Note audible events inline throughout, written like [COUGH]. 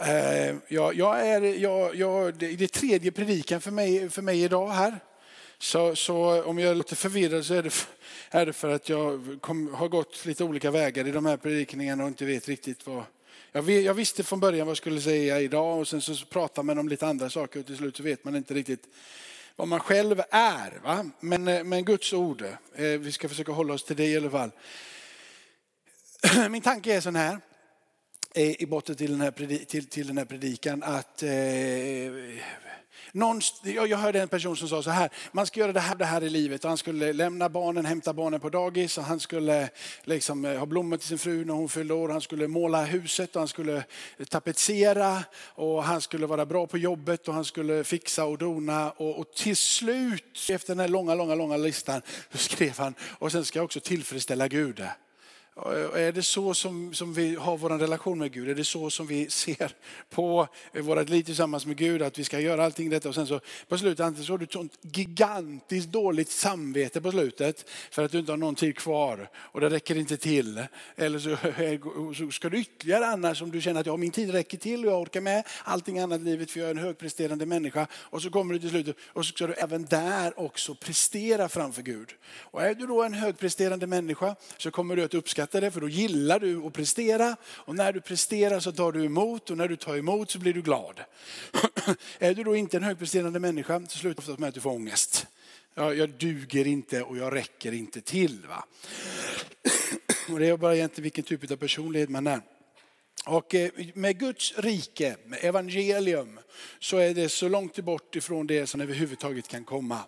Eh, jag, jag är, jag, jag, det är tredje predikan för mig, för mig idag här. Så, så om jag låter förvirrad så är det, är det för att jag kom, har gått lite olika vägar i de här predikningarna och inte vet riktigt vad... Jag, jag visste från början vad jag skulle säga idag och sen så pratar man om lite andra saker och till slut så vet man inte riktigt vad man själv är. Va? Men, eh, men Guds ord, eh, vi ska försöka hålla oss till det i alla fall. [CLEARS THROAT] Min tanke är sån här i botten till den här, till, till den här predikan att eh, någon, jag hörde en person som sa så här, man ska göra det här, det här i livet. Han skulle lämna barnen, hämta barnen på dagis och han skulle liksom eh, ha blommor till sin fru när hon fyllde år. Han skulle måla huset och han skulle tapetsera och han skulle vara bra på jobbet och han skulle fixa och dona. Och, och till slut, efter den här långa, långa, långa listan, så skrev han, och sen ska jag också tillfredsställa Gud. Är det så som, som vi har vår relation med Gud? Är det så som vi ser på vårt liv tillsammans med Gud? Att vi ska göra allting detta och sen så på slutet antingen så har du ett sånt gigantiskt dåligt samvete på slutet för att du inte har någon tid kvar och det räcker inte till. Eller så, [LAUGHS] så ska du ytterligare annars om du känner att ja, min tid räcker till och jag orkar med allting annat i livet för jag är en högpresterande människa. Och så kommer du till slutet och så ska du även där också prestera framför Gud. Och är du då en högpresterande människa så kommer du att uppskatta uppskattar det för då gillar du att prestera. Och när du presterar så tar du emot och när du tar emot så blir du glad. [CLEARS THROAT] är du då inte en högpresterande människa så slutar det ofta med att du får ångest. Jag, jag duger inte och jag räcker inte till. Va? [CLEARS THROAT] och det är bara egentligen vilken typ av personlighet man är. Och eh, med Guds rike, med evangelium, så är det så långt bort ifrån det som överhuvudtaget kan komma.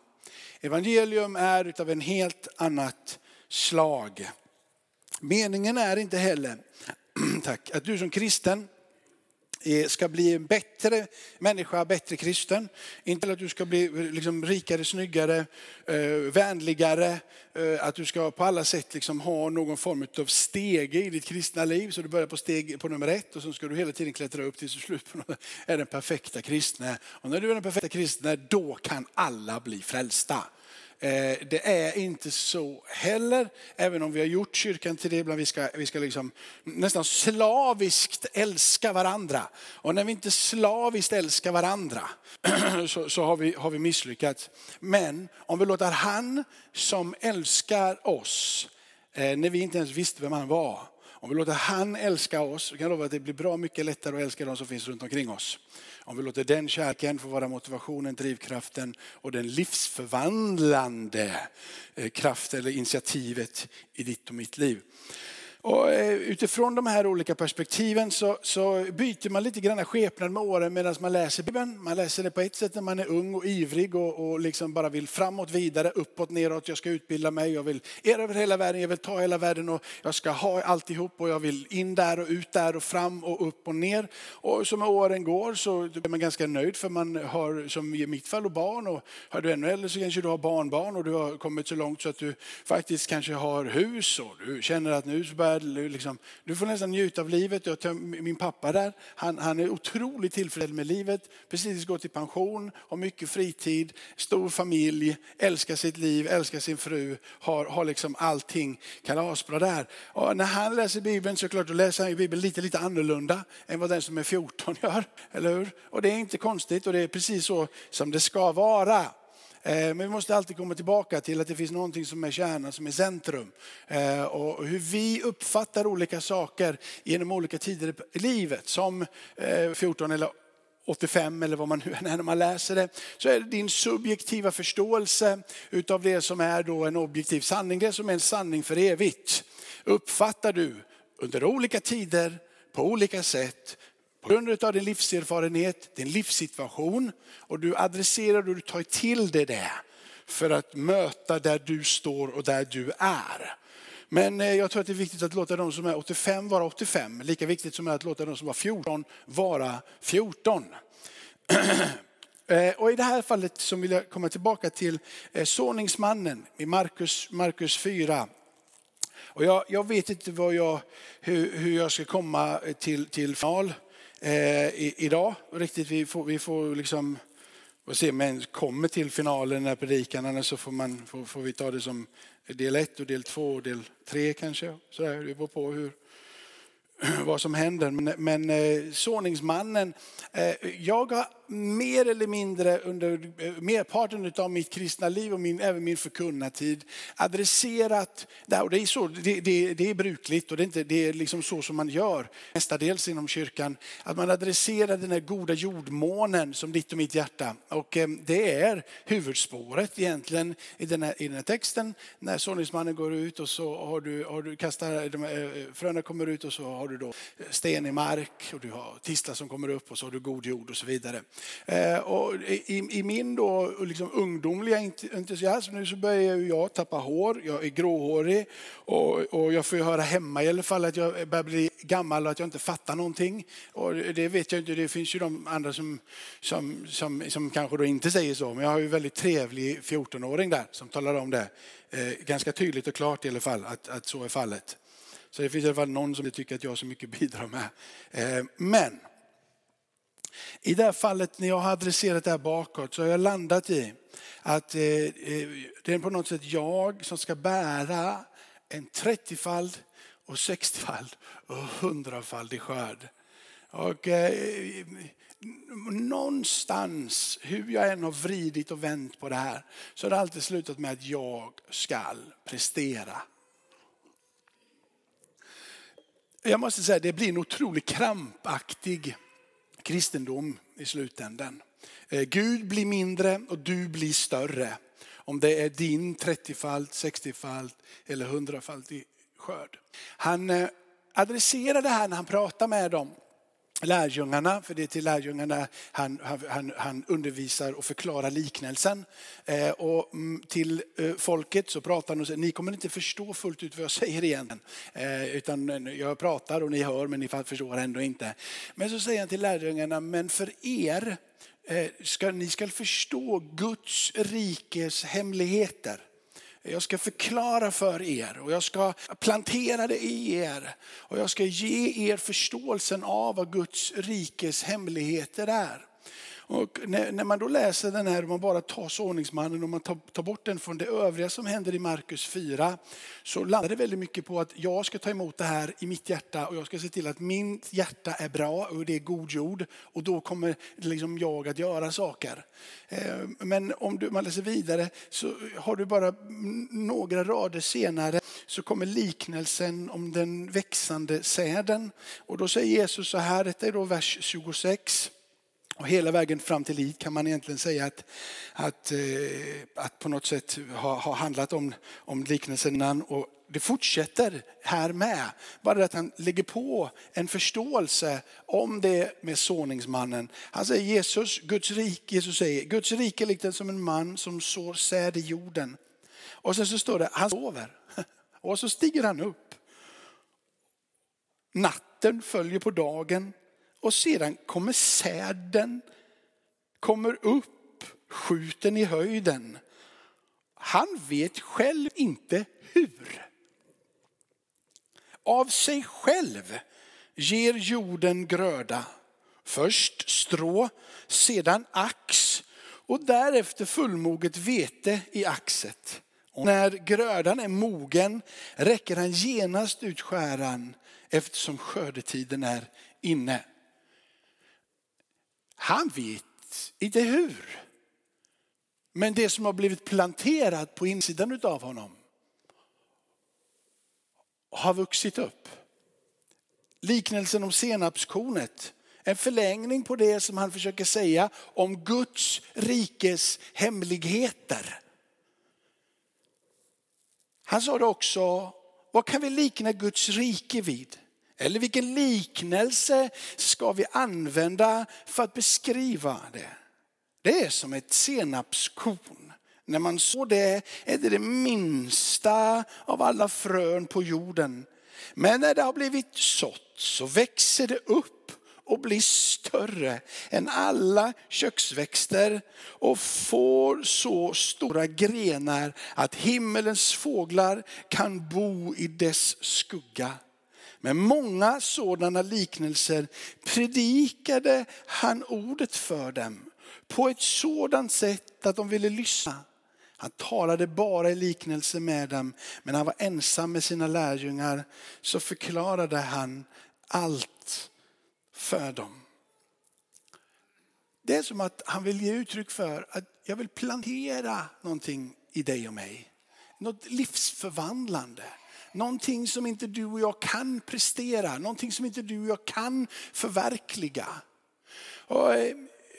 Evangelium är utav en helt annat slag. Meningen är inte heller [CLEARS THROAT] tack, att du som kristen ska bli en bättre människa, bättre kristen. Inte att du ska bli liksom rikare, snyggare, eh, vänligare, eh, att du ska på alla sätt liksom ha någon form av stege i ditt kristna liv. Så du börjar på steg på nummer ett och så ska du hela tiden klättra upp tills du slut på är den perfekta kristne. Och när du är den perfekta kristne, då kan alla bli frälsta. Eh, det är inte så heller, även om vi har gjort kyrkan till det ibland. Vi ska, vi ska liksom nästan slaviskt älska varandra. Och när vi inte slaviskt älskar varandra [CLEARS THROAT] så, så har, vi, har vi misslyckats. Men om vi låter han som älskar oss, eh, när vi inte ens visste vem han var, om vi låter han älska oss, så kan jag lova att det blir bra mycket lättare att älska de som finns runt omkring oss. Om vi låter den kärleken få vara motivationen, drivkraften och den livsförvandlande eh, kraft eller initiativet i ditt och mitt liv. Och eh, utifrån de här olika perspektiven så, så byter man lite grann skepnad med åren medan man läser Bibeln. Man läser det på ett sätt när man är ung och ivrig och, och liksom bara vill framåt, vidare, uppåt, neråt. Jag ska utbilda mig, jag vill erövra hela världen, jag vill ta hela världen och jag ska ha alltihop och jag vill in där och ut där och fram och upp och ner. Och som åren går så blir man ganska nöjd för man har, som i mitt fall, barn och har du ännu äldre så kanske du har barnbarn och du har kommit så långt så att du faktiskt kanske har hus och du känner att nu så börjar liksom, du får nästan njuta av livet. Jag min pappa där, han, han är otroligt tillfreds med livet. Precis gått i pension, har mycket fritid, stor familj, älskar sitt liv, älskar sin fru, har, har liksom allting kalasbra där. Och när han läser Bibeln så klart, då läser han Bibeln lite, lite annorlunda än vad den som är 14 [LAUGHS] gör. Eller hur? Och det är inte konstigt och det är precis så som det ska vara. Eh, men vi måste alltid komma tillbaka till att det finns någonting som är kärnan, som är centrum. Eh, och hur vi uppfattar olika saker genom olika tider i livet. Som eh, 14 eller 85 eller vad man nu är [LAUGHS] när man läser det, så är det din subjektiva förståelse utav det som är då en objektiv sanning, det som är en sanning för evigt. Uppfattar du under olika tider, på olika sätt, på grund av din livserfarenhet, din livssituation och du adresserar och du tar till dig det för att möta där du står och där du är. Men eh, jag tror att det är viktigt att låta de som är 85 vara 85. Lika viktigt som att låta de som var 14 vara 14. [CLEARS THROAT] Eh, och i det här fallet så vill jag komma tillbaka till eh, såningsmannen i Markus, Markus 4. Och jag, jag vet inte vad jag, hur, hur jag ska komma till, till final eh, i, idag. Riktigt, vi får, vi får liksom och se om kommer till finalen när predikan, annars så får, man, får, får, vi ta det som del ett och del två och del tre kanske. Så där, det beror på hur, [CLEARS THROAT] vad som händer. Men, men eh, såningsmannen, eh, jag har mer eller mindre under eh, merparten av mitt kristna liv och min, även min förkunnartid adresserat, och det är, så, det, det, det är brukligt och det är, inte, det är liksom så som man gör mestadels inom kyrkan, att man adresserar den här goda jordmånen som ditt och mitt hjärta. Och eh, det är huvudspåret egentligen i den här, i den här texten. När såningsmannen går ut och så har du, har du kastar, eh, de, eh, fröna kommer ut och så har du då sten i mark och du har tistlar som kommer upp och så har du god jord och så vidare. Eh, och i, I min då liksom ungdomliga entusiasm nu så börjar jag tappa hår, jag är gråhårig och, och jag får höra hemma i alla fall att jag börjar bli gammal och att jag inte fattar någonting. Och det vet jag inte, det finns ju de andra som, som, som, som kanske då inte säger så. Men jag har ju en väldigt trevlig 14-åring där som talar om det. Eh, ganska tydligt och klart i alla fall att, att så är fallet. Så det finns i alla fall någon som tycker att jag har så mycket bidrar med. Eh, men i det här fallet när jag har adresserat det här bakåt så har jag landat i att eh, eh, det är på något sätt jag som ska bära en 30-fald och 60-fald och 100-faldig skörd. Och eh, någonstans, hur jag än har vridit och vänt på det här, så har det alltid slutat med att jag ska prestera. Jag måste säga det blir en otroligt krampaktig kristendom i slutändan. Eh, Gud blir mindre och du blir större. Om det är din 30-falt, 60-falt eller 100-faldig skörd. Han eh, adresserar det här när han pratar med dem lärjungarna, för det är till lärjungarna han, han, han undervisar och förklarar liknelsen. Eh, och mm, till eh, folket så pratar han och säger, ni kommer inte förstå fullt ut vad jag säger igen. Eh, utan eh, jag pratar och ni hör men ni förstår ändå inte. Men så säger han till lärjungarna, men för er, eh, ska, ni ska förstå Guds rikes hemligheter. Jag ska förklara för er och jag ska plantera det i er. Och jag ska ge er förståelsen av vad Guds rikes hemligheter är. Och när, när, man då läser den här, man bara tar såningsmannen och man tar, tar, bort den från det övriga som händer i Markus 4, så landar det väldigt mycket på att jag ska ta emot det här i mitt hjärta och jag ska se till att mitt hjärta är bra och det är god jord. Och då kommer liksom jag att göra saker. Eh, men om du, man läser vidare så har du bara några rader senare så kommer liknelsen om den växande säden. Och då säger Jesus så här, detta är då vers 26. Och hela vägen fram till hit kan man egentligen säga att, att, eh, att på något sätt har ha handlat om, om liknelsen och det fortsätter här med. Bara att han lägger på en förståelse om det med såningsmannen. Han säger Jesus, Guds rike, Jesus säger, Guds rike är likt som en man som sår säd i jorden. Och sen så står det, han sover. [LAUGHS] Och så stiger han upp. Natten följer på dagen och sedan kommer säden, kommer upp, skjuten i höjden. Han vet själv inte hur. Av sig själv ger jorden gröda. Först strå, sedan ax och därefter fullmoget vete i axet. Och när grödan är mogen räcker han genast ut skäran eftersom skördetiden är inne. Han vet inte hur. Men det som har blivit planterat på insidan av honom har vuxit upp. Liknelsen om senapskornet, en förlängning på det som han försöker säga om Guds rikes hemligheter. Han sa det också, vad kan vi likna Guds rike vid? Eller vilken liknelse ska vi använda för att beskriva det? Det är som ett senapskorn. När man så det är det det minsta av alla frön på jorden. Men när det har blivit sått så växer det upp och blir större än alla köksväxter och får så stora grenar att himmelens fåglar kan bo i dess skugga. Med många sådana liknelser predikade han ordet för dem på ett sådant sätt att de ville lyssna. Han talade bara i liknelse med dem, men han var ensam med sina lärjungar så förklarade han allt för dem. Det är som att han vill ge uttryck för att jag vill plantera någonting i dig och mig. Något livsförvandlande. Någonting som inte du och jag kan prestera, någonting som inte du och jag kan förverkliga. Och eh,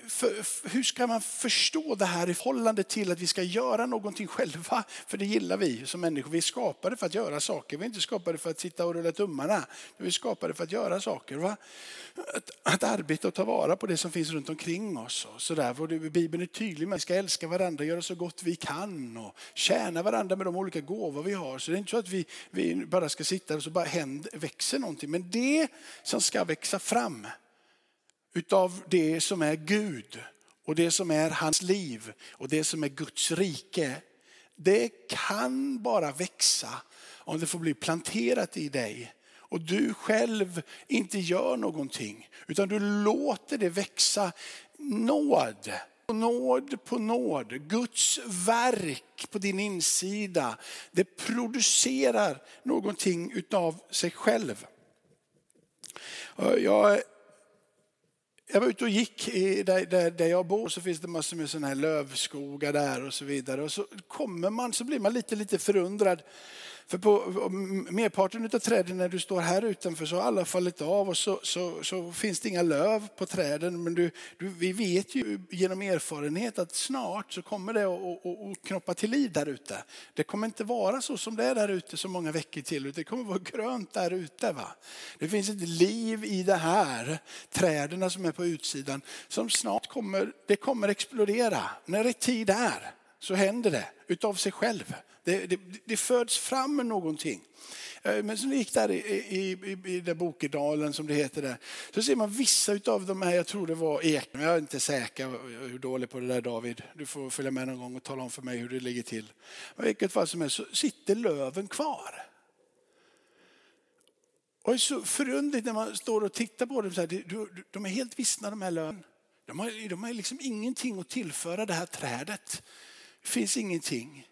för, för, hur ska man förstå det här i förhållande till att vi ska göra någonting själva? För det gillar vi som människor. Vi är skapade för att göra saker. Vi är inte skapade för att sitta och rulla tummarna. Vi är skapade för att göra saker. Va? Att, att arbeta och ta vara på det som finns runt omkring oss. Och så där. Bibeln är tydlig med att vi ska älska varandra, göra så gott vi kan och tjäna varandra med de olika gåvor vi har. Så det är inte så att vi, vi bara ska sitta och så bara händer, växer någonting. Men det som ska växa fram utav det som är Gud och det som är hans liv och det som är Guds rike. Det kan bara växa om det får bli planterat i dig och du själv inte gör någonting utan du låter det växa. Nåd på nåd på nåd. Guds verk på din insida. Det producerar någonting utav sig själv. Jag jag var ute och gick i, där, där, där jag bor så finns det massor med sådana här lövskogar där och så vidare. Och så kommer man så blir man lite, lite förundrad för på merparten av träden när du står här utanför så har alla fallit av och så, så, så finns det inga löv på träden. Men du, du, vi vet ju genom erfarenhet att snart så kommer det att, knoppa till liv där ute. Det kommer inte vara så som det är där ute så många veckor till. Det kommer vara grönt där ute. Va? Det finns ett liv i det här träden som är på utsidan som snart kommer, det kommer explodera. När det är tid är så händer det utav sig själv. Det, det, det föds fram någonting. Eh, men som gick där i, i, i, i Bokedalen som det heter där. Så ser man vissa av de här, jag tror det var ek, jag är inte säker hur dålig på det där David. Du får följa med någon gång och tala om för mig hur det ligger till. Men vilket fall som helst så sitter löven kvar. Och det är så förundligt när man står och tittar på dem. Så här, de är helt vissna de här löven. De har, de har liksom ingenting att tillföra det här trädet. Det finns ingenting.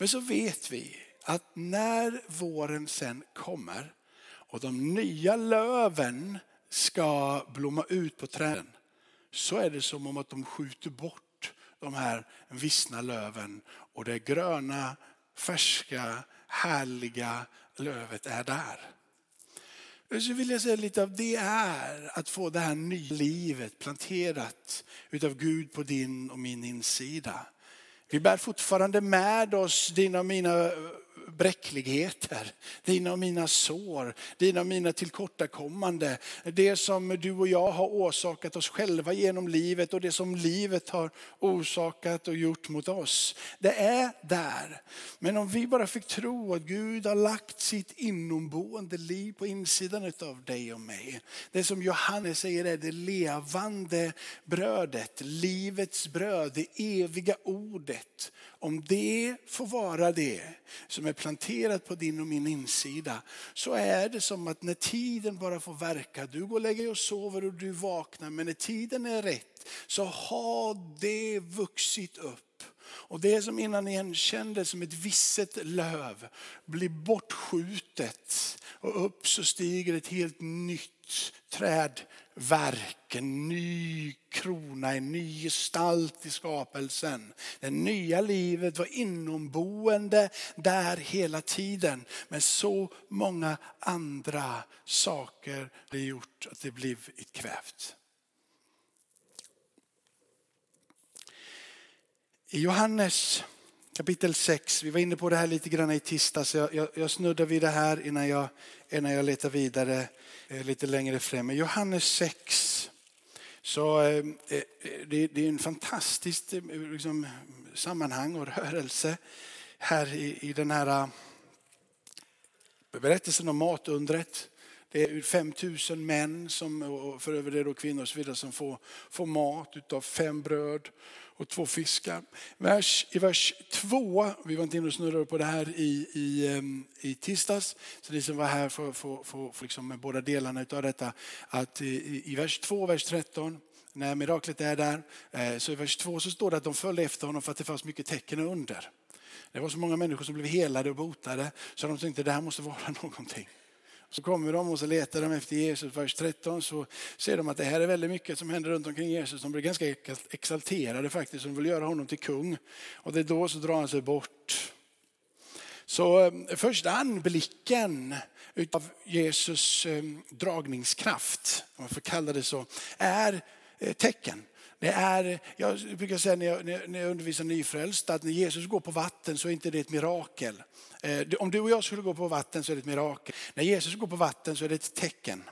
Men så vet vi att när våren sen kommer och de nya löven ska blomma ut på träden så är det som om att de skjuter bort de här vissna löven och det gröna, färska, härliga lövet är där. Så vill jag säga lite av det är att få det här nya livet planterat utav Gud på din och min insida. Vi bär fortfarande med oss dina och mina bräckligheter, dina och mina sår, dina och mina tillkortakommande. Det som du och jag har orsakat oss själva genom livet och det som livet har orsakat och gjort mot oss. Det är där. Men om vi bara fick tro att Gud har lagt sitt inomboende liv på insidan av dig och mig. Det som Johannes säger är det levande brödet, livets bröd, det eviga ordet. Om det får vara det som är planterat på din och min insida så är det som att när tiden bara får verka, du går och lägger dig och sover och du vaknar, men när tiden är rätt så har det vuxit upp. Och det som innan igenkändes som ett visset löv blir bortskjutet och upp så stiger ett helt nytt trädverk, en ny krona, en ny gestalt i skapelsen. Det nya livet var inomboende där hela tiden. Men så många andra saker har gjort att det blev ett kvävt. I Johannes kapitel 6, vi var inne på det här lite grann i tisdags, jag, jag, jag snuddar vid det här innan jag, innan jag letar vidare Eh, lite längre fram. I Johannes 6 så eh, eh, det, det är en fantastisk liksom, sammanhang och rörelse här i, i den här berättelsen om matundret. Det är 5000 män, som, och för över det då kvinnor och så vidare, som får, får mat utav fem bröd och två fiskar. Vers, I vers 2, vi var inte inne och snurrade på det här i, i, i tisdags, så ni som var här får, får, får, får liksom båda delarna av detta. Att i, i vers 2 vers 13, när miraklet är där, eh, så i vers 2 så står det att de följde efter honom för att det fanns mycket tecken och under. Det var så många människor som blev helade och botade så de tänkte att det här måste vara [LAUGHS] någonting. Så kommer de och så letar de efter Jesus. Vers 13 så ser de att det här är väldigt mycket som händer runt omkring Jesus. De blir ganska exalterade faktiskt. De vill göra honom till kung. Och det är då så drar han sig bort. Så eh, första anblicken utav Jesus eh, dragningskraft, om man får kalla det så, är eh, tecken. Det är, jag brukar säga när jag, när jag undervisar nyfrälsta att när Jesus går på vatten så är inte det ett mirakel. Eh, om du och jag skulle gå på vatten så är det ett mirakel. När Jesus går på vatten så är det ett tecken.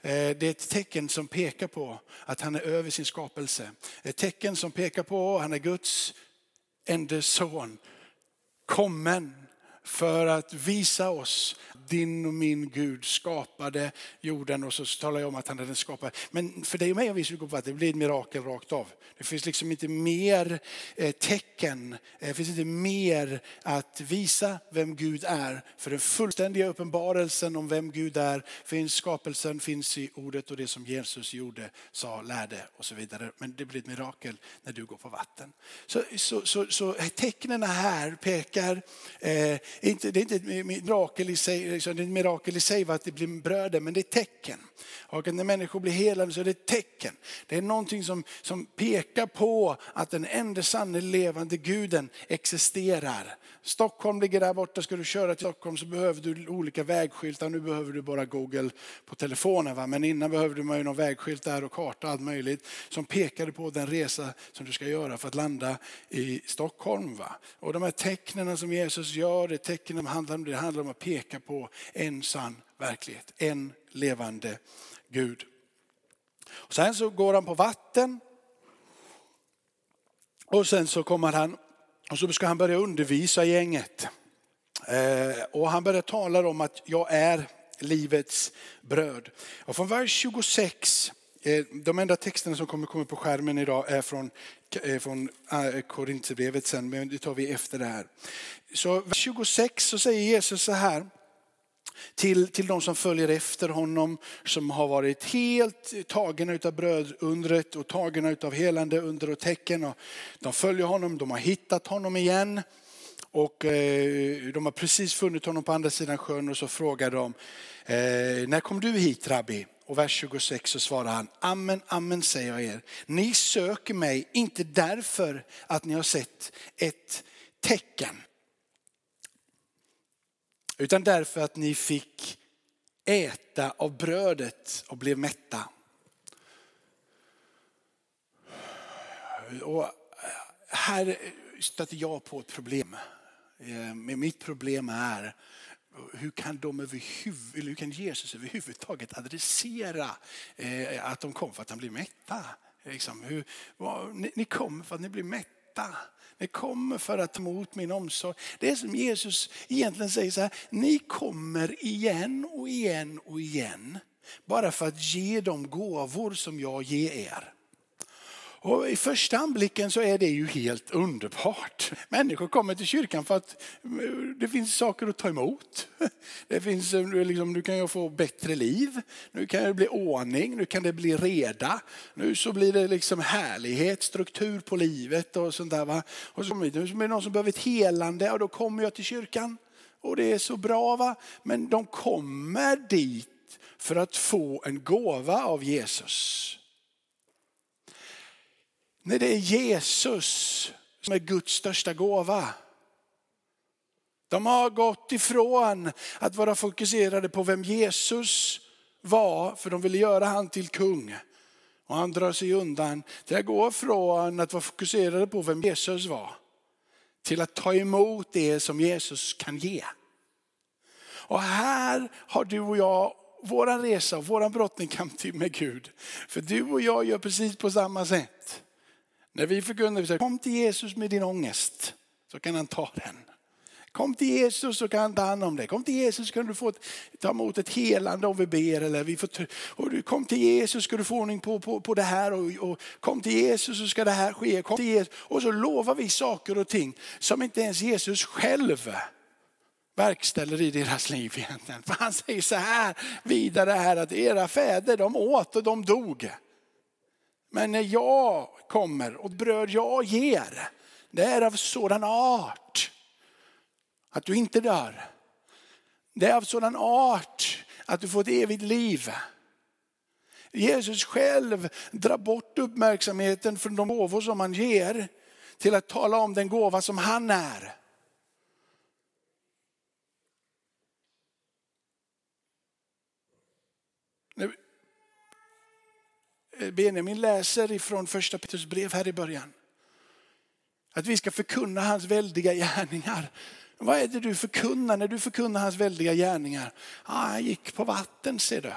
Eh, det är ett tecken som pekar på att han är över sin skapelse. Ett tecken som pekar på att han är Guds enda son. Kommen för att visa oss din och min Gud skapade jorden och så talar jag om att han är den. Men för dig och mig, om vi skulle gå på att det blir ett mirakel rakt av. Det finns liksom inte mer eh, tecken, det finns inte mer att visa vem Gud är. För den fullständiga uppenbarelsen om vem Gud är finns, skapelsen finns i ordet och det som Jesus gjorde, sa, lärde och så vidare. Men det blir ett mirakel när du går på vatten. Så, så, så, så tecknen här pekar, eh, inte, det är inte ett mirakel i sig, liksom, det är ett mirakel i sig att det blir bröder, men det är tecken. Och när människor blir helade så är det ett tecken. Det är någonting som, som pekar på att den enda sanne levande guden existerar. Stockholm ligger där borta, ska du köra till Stockholm så behöver du olika vägskyltar. Nu behöver du bara Google på telefonen. Va? Men innan behövde man ju någon vägskylt där och karta och allt möjligt som pekade på den resa som du ska göra för att landa i Stockholm. Va? Och de här tecknen som Jesus gör, det tecknen handlar om, det handlar om att peka på en sann verklighet, en levande Gud. Och sen så går han på vatten. Och sen så kommer han och så ska han börja undervisa gänget. Eh, och han börjar tala om att jag är livets bröd. Och från vers 26, eh, de enda texterna som kommer komma på skärmen idag är från, eh, från eh, Korinthierbrevet sen, men det tar vi efter det här. Så vers 26 så säger Jesus så här, till, till de som följer efter honom, som har varit helt tagna av brödundret och tagna av helande under och tecken. Och de följer honom, de har hittat honom igen. Och eh, de har precis funnit honom på andra sidan sjön och så frågar de, eh, när kom du hit rabbi? Och vers 26 så svarar han, amen, amen säger jag er. Ni söker mig inte därför att ni har sett ett tecken. Utan därför att ni fick äta av brödet och blev mätta. Och här stöter jag på ett problem. Eh, mitt problem är hur kan, de överhuvud, hur kan Jesus överhuvudtaget adressera eh, att de kom för att han blev mätta? Liksom, hur, ni, ni kom för att ni blir mätta. Ni kommer för att ta emot min omsorg. Det är som Jesus egentligen säger så här, ni kommer igen och igen och igen. Bara för att ge de gåvor som jag ger er. Och I första anblicken så är det ju helt underbart. Människor kommer till kyrkan för att eh, det finns saker att ta emot. [LAUGHS] Det finns, eh, liksom, nu kan jag få bättre liv, nu kan det bli ordning, nu kan det bli reda. Nu så blir det liksom härlighet, struktur på livet och sånt där. Va? Och så är det någon som behöver ett helande och då kommer jag till kyrkan. Och det är så bra va. Men de kommer dit för att få en gåva av Jesus. Nej, det är Jesus som är Guds största gåva. De har gått ifrån att vara fokuserade på vem Jesus var, för de ville göra han till kung. Och han drar sig undan Det går från att vara fokuserade på vem Jesus var, till att ta emot det som Jesus kan ge. Och här har du och jag våran resa, våran brottningskamp med Gud. För du och jag gör precis på samma sätt. När vi förkunnar, vi säger, kom till Jesus med din ångest så kan han ta den. Kom till Jesus så kan han ta hand om dig. Kom till Jesus så kan du få ett, ta emot ett helande om vi ber. Eller vi får, och du, kom till Jesus så ska du få ordning på, på, på det här. Och, och, kom till Jesus så ska det här ske. Kom till Jesus. Och så lovar vi saker och ting som inte ens Jesus själv verkställer i deras liv egentligen. För han säger så här vidare här att era fäder de åt och de dog. Men när jag kommer och bröd jag ger, det är av sådan art att du inte dör. Det är av sådan art att du får ett evigt liv. Jesus själv drar bort uppmärksamheten från de gåvor som han ger till att tala om den gåva som han är. Eh, Benjamin läser ifrån första Petrus brev här i början. Att vi ska förkunna hans väldiga gärningar. Vad är det du förkunnar när du förkunnar hans väldiga gärningar? Ah, han gick på vatten ser du.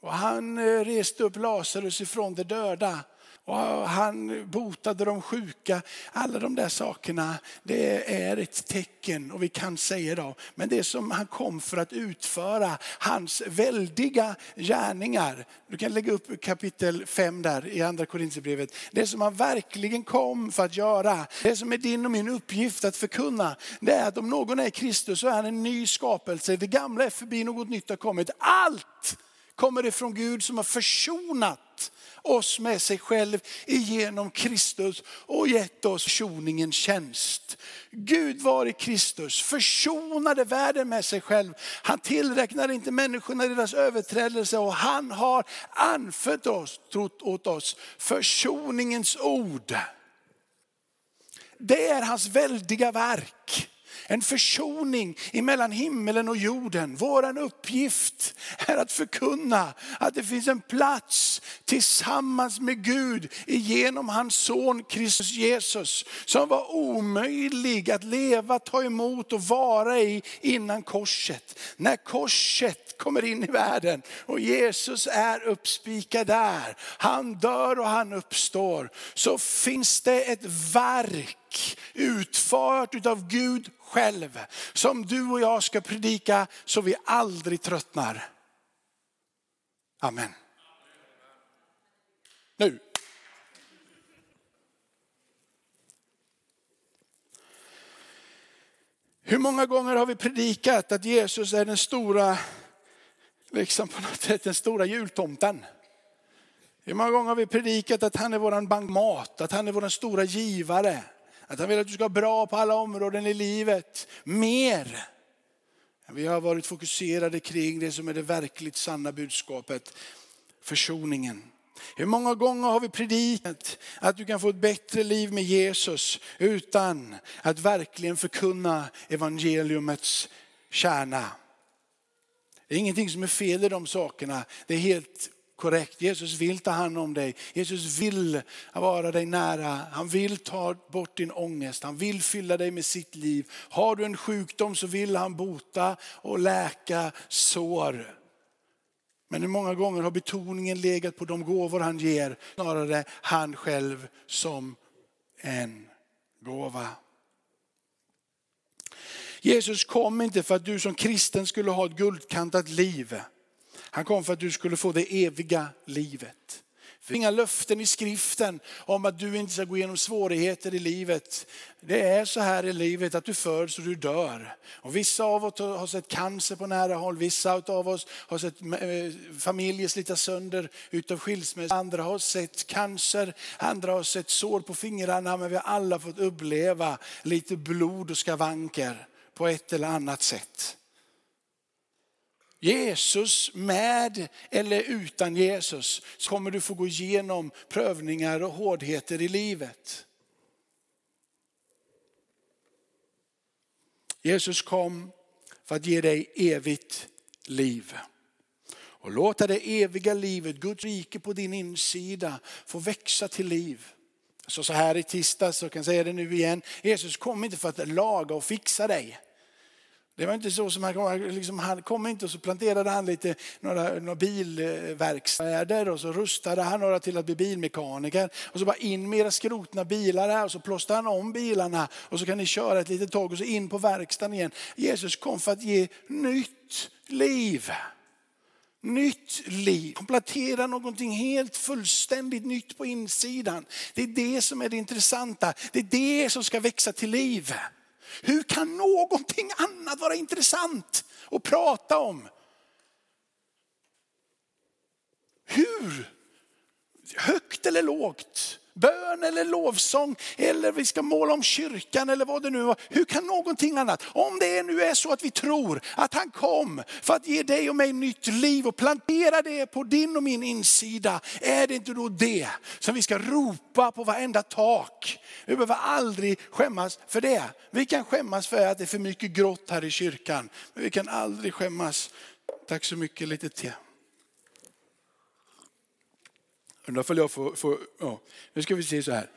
Och han eh, reste upp Lazarus ifrån de döda. Och han botade de sjuka. Alla de där sakerna, det är ett tecken och vi kan säga då, men det som han kom för att utföra hans väldiga gärningar. Du kan lägga upp kapitel 5 där i andra Korintierbrevet. Det som han verkligen kom för att göra, det som är din och min uppgift att förkunna, det är att om någon är Kristus så är han en ny skapelse. Det gamla är förbi, något nytt har kommit. Allt kommer ifrån Gud som har försonat oss med sig själv genom Kristus och gett oss försoningens tjänst. Gud var i Kristus, försonade världen med sig själv. Han tillräknar inte människorna deras överträdelse och han har anfört oss, trott åt oss försoningens ord. Det är hans väldiga verk. En försoning mellan himmelen och jorden. Vår uppgift är att förkunna att det finns en plats tillsammans med Gud genom hans son Kristus Jesus. Som var omöjlig att leva, ta emot och vara i innan korset. När korset kommer in i världen och Jesus är uppspikad där. Han dör och han uppstår. Så finns det ett verk utfört av Gud själv. Som du och jag ska predika så vi aldrig tröttnar. Amen. Nu. Hur många gånger har vi predikat att Jesus är den stora, liksom på något sätt den stora jultomten? Hur många gånger har vi predikat att han är våran bankmat, att han är våran stora givare? Att han vill att du ska ha bra på alla områden i livet. Mer. Vi har varit fokuserade kring det som är det verkligt sanna budskapet. Försoningen. Hur många gånger har vi predikat att du kan få ett bättre liv med Jesus utan att verkligen förkunna evangeliumets kärna. Det är ingenting som är fel i de sakerna. Det är helt korrekt. Jesus vill ta hand om dig. Jesus vill vara dig nära. Han vill ta bort din ångest. Han vill fylla dig med sitt liv. Har du en sjukdom så vill han bota och läka sår. Men hur många gånger har betoningen legat på de gåvor han ger, snarare han själv som en gåva. Jesus kom inte för att du som kristen skulle ha ett guldkantat liv. Han kom för att du skulle få det eviga livet. För inga löften i skriften om att du inte ska gå igenom svårigheter i livet. Det är så här i livet att du föds och du dör. Och vissa av oss har sett cancer på nära håll, vissa av oss har sett eh, familjer slitas sönder utav skilsmässa. Andra har sett cancer, andra har sett sår på fingrarna, men vi har alla fått uppleva lite blod och skavanker på ett eller annat sätt. Jesus med eller utan Jesus så kommer du få gå igenom prövningar och hårdheter i livet. Jesus kom för att ge dig evigt liv. Och låta det eviga livet, Guds rike på din insida, få växa till liv. Så, så här i tisdags, så kan säga det nu igen, Jesus kom inte för att laga och fixa dig. Det var inte så som han kom, liksom, han kom inte och så planterade han lite, några, några bilverkstäder och så rustade han några till att bli bilmekaniker. Och så bara in med era skrotna bilar här och så plåstade han om bilarna och så kan ni köra ett litet tag och så in på verkstaden igen. Jesus kom för att ge nytt liv. Nytt liv, komplettera någonting helt fullständigt nytt på insidan. Det är det som är det intressanta. Det är det som ska växa till liv. Hur kan någonting annat vara intressant att prata om? Hur? Högt eller lågt? Bön eller lovsång eller vi ska måla om kyrkan eller vad det nu var. Hur kan någonting annat, om det nu är så att vi tror att han kom för att ge dig och mig nytt liv och plantera det på din och min insida. Är det inte då det som vi ska ropa på varenda tak? Vi behöver aldrig skämmas för det. Vi kan skämmas för att det är för mycket grått här i kyrkan. Men vi kan aldrig skämmas. Tack så mycket, lite till. Undrar om jag får, får ja. Nu ska vi se så här.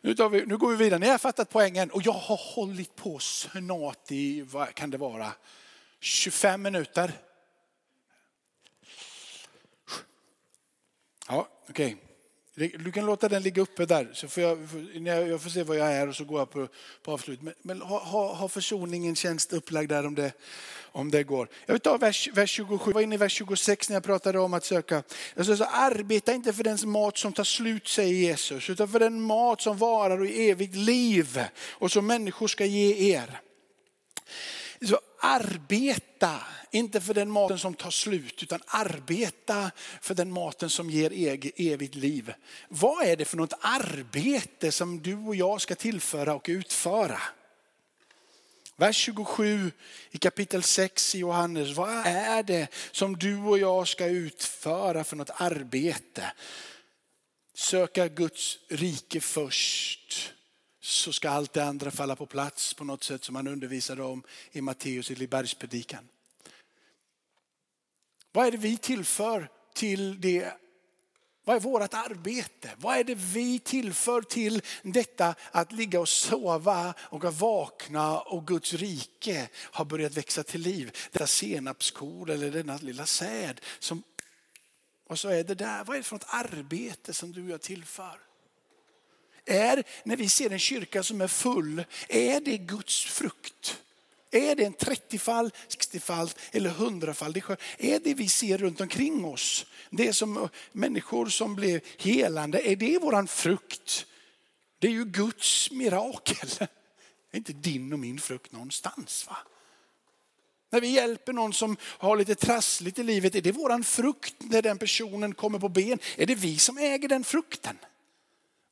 Nu, vi, nu går vi vidare. Ni har fattat poängen och jag har hållit på snart i, vad kan det vara, 25 minuter. Ja, okej. Okay. Du kan låta den ligga uppe där så får jag, jag får se vad jag är och så går jag på, på avslut. Men, men ha, ha, ha försoningen tjänst upplagd där om det, om det går. Jag vill ta vers, vers 27, jag var inne i vers 26 när jag pratade om att söka. Alltså, så arbeta inte för den mat som tar slut säger Jesus, utan för den mat som varar och i evigt liv och som människor ska ge er. Så arbeta, inte för den maten som tar slut, utan arbeta för den maten som ger evigt liv. Vad är det för något arbete som du och jag ska tillföra och utföra? Vers 27 i kapitel 6 i Johannes. Vad är det som du och jag ska utföra för något arbete? Söka Guds rike först så ska allt det andra falla på plats på något sätt som han undervisade om i Matteus i bergspredikan. Vad är det vi tillför till det? Vad är vårt arbete? Vad är det vi tillför till detta att ligga och sova och att vakna och Guds rike har börjat växa till liv? Detta senapskorn eller denna lilla säd. Som, och så är det där, vad är det för något arbete som du och jag tillför? är när vi ser en kyrka som är full, är det Guds frukt? Är det en 30-fall, 60-fall eller 100-fall? Är det vi ser runt omkring oss, det som människor som blir helande, är det våran frukt? Det är ju Guds mirakel. Det är inte din och min frukt någonstans. Va? När vi hjälper någon som har lite trassligt i livet, är det våran frukt när den personen kommer på ben? Är det vi som äger den frukten?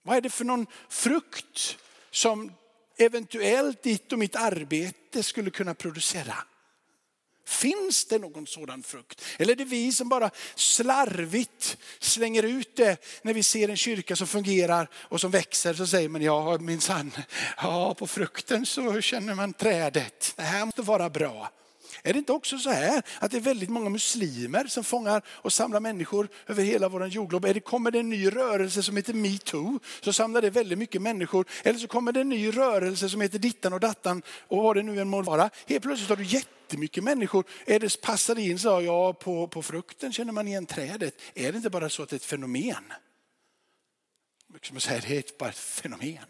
Vad är det för någon frukt som eventuellt ditt och mitt arbete skulle kunna producera? Finns det någon sådan frukt? Eller är det vi som bara slarvigt slänger ut det när vi ser en kyrka som fungerar och som växer så säger man ja minsann, ja på frukten så känner man trädet. Det här måste vara bra. Är det inte också så här att det är väldigt många muslimer som fångar och samlar människor över hela vår jordglob? Är det, kommer det en ny rörelse som heter metoo så samlar det väldigt mycket människor. Eller så kommer det en ny rörelse som heter dittan och dattan och vad det nu än må vara. Helt plötsligt har du jättemycket människor. Är det passar in så ja på, på frukten känner man igen trädet. Är det inte bara så att det är ett fenomen? Som jag säger, det är bara ett fenomen.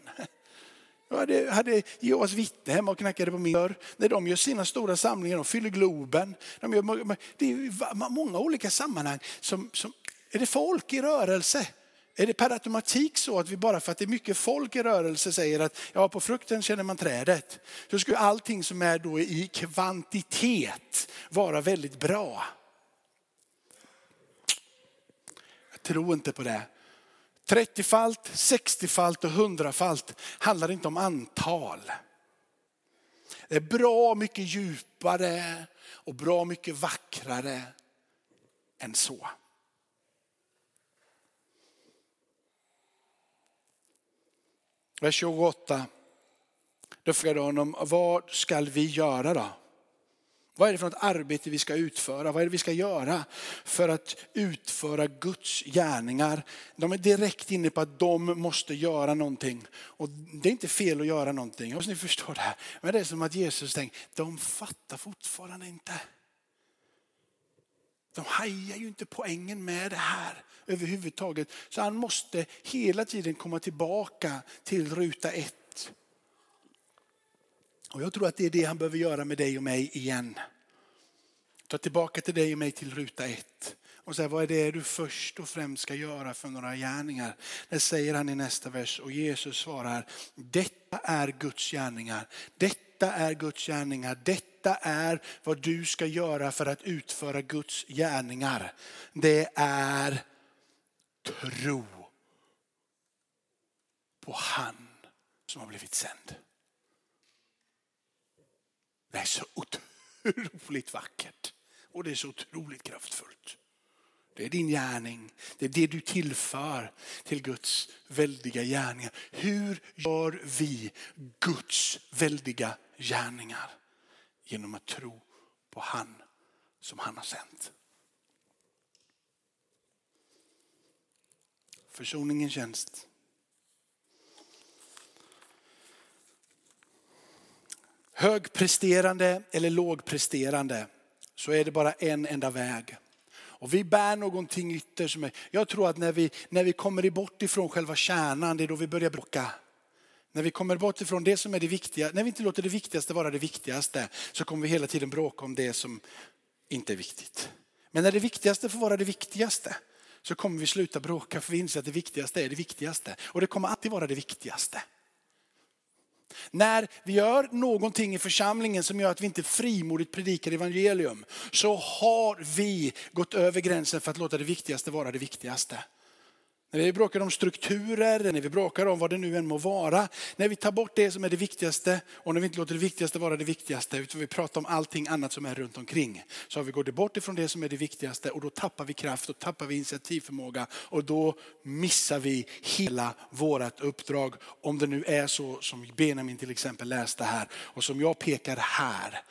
Jag hade, hade Jehovas vittne hemma och knackade på min dörr. När de gör sina stora samlingar, de fyller Globen. De gör, det är många olika sammanhang. Som, som, är det folk i rörelse? Är det per automatik så att vi bara för att det är mycket folk i rörelse säger att ja, på frukten känner man trädet. Så skulle allting som är då i kvantitet vara väldigt bra. Jag tror inte på det. 30-falt, 60-falt och 100-falt handlar inte om antal. Det är bra mycket djupare och bra mycket vackrare än så. Vers 28. Då frågade honom, vad ska vi göra då? Vad är det för något arbete vi ska utföra? Vad är det vi ska göra för att utföra Guds gärningar? De är direkt inne på att de måste göra någonting. Och det är inte fel att göra någonting, jag hoppas ni förstår det här. Men det är som att Jesus tänker, de fattar fortfarande inte. De hajar ju inte poängen med det här överhuvudtaget. Så han måste hela tiden komma tillbaka till ruta ett. Och jag tror att det är det han behöver göra med dig och mig igen. Ta tillbaka till dig och mig till ruta ett. Och säga, vad är det du först och främst ska göra för några gärningar? Det säger han i nästa vers och Jesus svarar, detta är Guds gärningar. Detta är Guds gärningar. Detta är vad du ska göra för att utföra Guds gärningar. Det är tro på han som har blivit sänd. Det är så otroligt vackert och det är så otroligt kraftfullt. Det är din gärning. Det är det du tillför till Guds väldiga gärningar. Hur gör vi Guds väldiga gärningar? Genom att tro på han som han har sänt. Försoningens tjänst. Högpresterande eller lågpresterande så är det bara en enda väg. Och vi bär någonting ytterst. Som är, jag tror att när vi, när vi kommer bort ifrån själva kärnan, det är då vi börjar bråka. När vi kommer bort ifrån det som är det viktiga, när vi inte låter det viktigaste vara det viktigaste, så kommer vi hela tiden bråka om det som inte är viktigt. Men när det viktigaste får vara det viktigaste, så kommer vi sluta bråka för vi inser att det viktigaste är det viktigaste. Och det kommer alltid vara det viktigaste. När vi gör någonting i församlingen som gör att vi inte frimodigt predikar evangelium så har vi gått över gränsen för att låta det viktigaste vara det viktigaste. När vi bråkar om strukturer, när vi bråkar om vad det nu än må vara. När vi tar bort det som är det viktigaste och när vi inte låter det viktigaste vara det viktigaste utan vi pratar om allting annat som är runt omkring. Så har vi gått bort ifrån det som är det viktigaste och då tappar vi kraft och tappar vi initiativförmåga och då missar vi hela vårat uppdrag. Om det nu är så som Benjamin till exempel läste här och som jag pekar här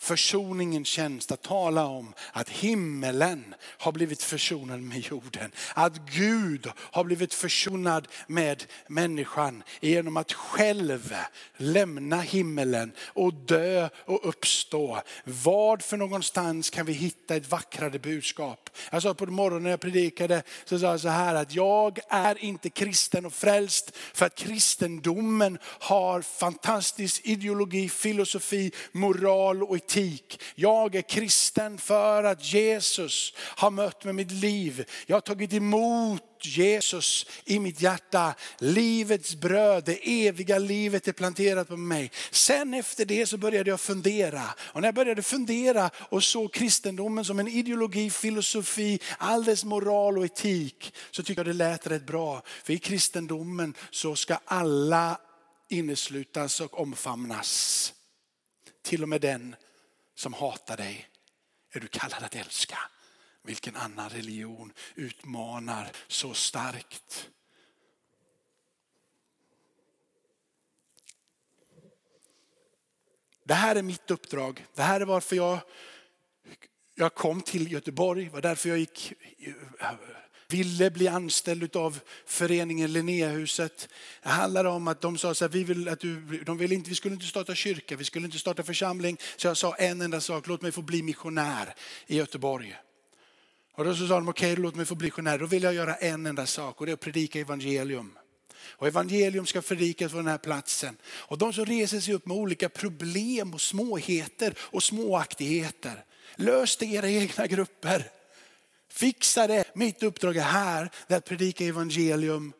försoningens tjänst att tala om att himmelen har blivit försonad med jorden. Att Gud har blivit försonad med människan genom att själv lämna himmelen och dö och uppstå. Vad för någonstans kan vi hitta ett vackrare budskap? Jag sa på morgonen när jag predikade så sa jag så här att jag är inte kristen och frälst för att kristendomen har fantastisk ideologi, filosofi, moral och etik. Jag är kristen för att Jesus har mött med mitt liv. Jag har tagit emot Jesus i mitt hjärta. Livets bröd, det eviga livet är planterat på mig. Sen efter det så började jag fundera. Och när jag började fundera och såg kristendomen som en ideologi, filosofi, all dess moral och etik. Så tycker jag det lät rätt bra. För i kristendomen så ska alla inneslutas och omfamnas. Till och med den som hatar dig är du kallad att älska. Vilken annan religion utmanar så starkt? Det här är mitt uppdrag. Det här är varför jag, jag kom till Göteborg. Det var därför jag gick ville bli anställd av föreningen Linnéhuset. Det handlade om att de sa så här, vi vill att du, de vill inte, vi skulle inte starta kyrka, vi skulle inte starta församling. Så jag sa en enda sak, låt mig få bli missionär i Göteborg. Och då så sa de, okej okay, låt mig få bli missionär. Då vill jag göra en enda sak och det är att predika evangelium. Och evangelium ska predikas på den här platsen. Och de som reser sig upp med olika problem och småheter och småaktigheter. Lös det i era egna grupper. Fixa det. Mitt uppdrag är här, det är att predika evangelium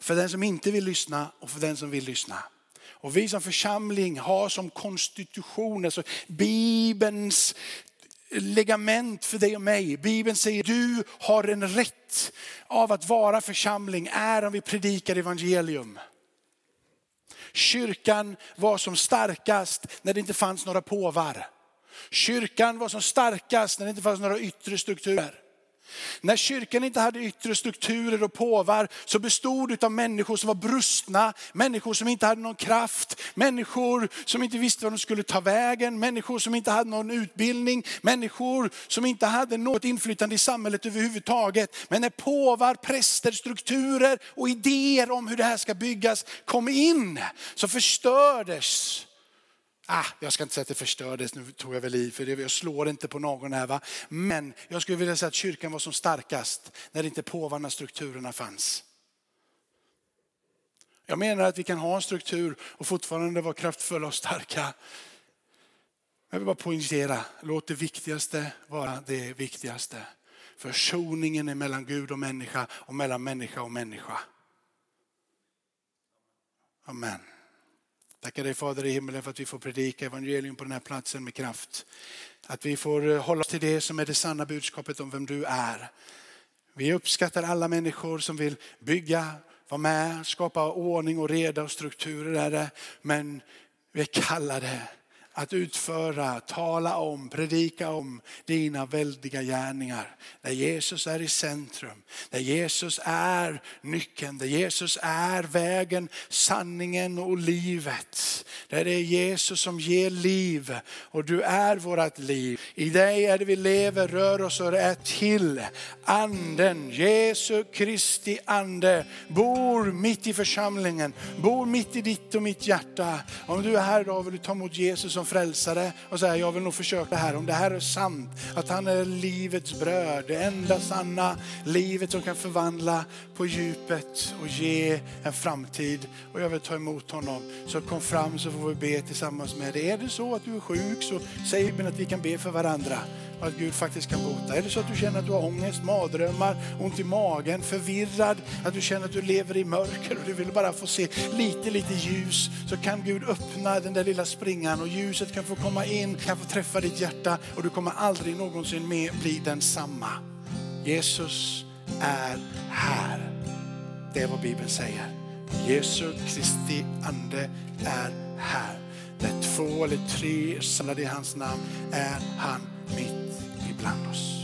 för den som inte vill lyssna och för den som vill lyssna. Och vi som församling har som konstitution, alltså Bibelns legament för dig och mig. Bibeln säger du har en rätt av att vara församling är om vi predikar evangelium. Kyrkan var som starkast när det inte fanns några påvar. Kyrkan var som starkast när det inte fanns några yttre strukturer. När kyrkan inte hade yttre strukturer och påvar så bestod det av människor som var brustna, människor som inte hade någon kraft, människor som inte visste vad de skulle ta vägen, människor som inte hade någon utbildning, människor som inte hade något inflytande i samhället överhuvudtaget. Men när påvar, präster, strukturer och idéer om hur det här ska byggas kom in så förstördes Ah, jag ska inte säga att det förstördes, nu tog jag väl i, för jag slår inte på någon här. Va? Men jag skulle vilja säga att kyrkan var som starkast när inte påvarna strukturerna fanns. Jag menar att vi kan ha en struktur och fortfarande vara kraftfulla och starka. Jag vill bara poängtera, låt det viktigaste vara det viktigaste. Försoningen är mellan Gud och människa och mellan människa och människa. Amen. Tackar dig Fader i himmelen för att vi får predika evangelium på den här platsen med kraft. Att vi får eh, hålla oss till det som är det sanna budskapet om vem du är. Vi uppskattar alla människor som vill bygga vara med, skapa ordning och reda och strukturer, Men vi är kallade att utföra, tala om, predika om dina väldiga gärningar. Där Jesus är i centrum, där Jesus är nyckeln, där Jesus är vägen, sanningen och livet. Där det är Jesus som ger liv och du är vårt liv. I dig är det vi lever, rör oss och är till. Anden, Jesu Kristi ande, bor mitt i församlingen, bor mitt i ditt och mitt hjärta. Om du är här idag vill du ta emot Jesus som frälsare och säga jag vill nog försöka det här. Om det här är sant, att han är livets bröd, det enda sanna livet som kan förvandla på djupet och ge en framtid. Och jag vill ta emot honom. Så kom fram så får får vi be tillsammans med dig. Är det så att du är sjuk så säg att vi kan be för varandra och att Gud faktiskt kan bota. Är det så att du känner att du har ångest, mardrömmar, ont i magen, förvirrad, att du känner att du lever i mörker och du vill bara få se lite, lite ljus så kan Gud öppna den där lilla springan och ljuset kan få komma in, kan få träffa ditt hjärta och du kommer aldrig någonsin mer bli densamma. Jesus är här. Det är vad Bibeln säger. Jesu Kristi ande är här. Där två eller tre samlade i hans namn är han mitt ibland oss.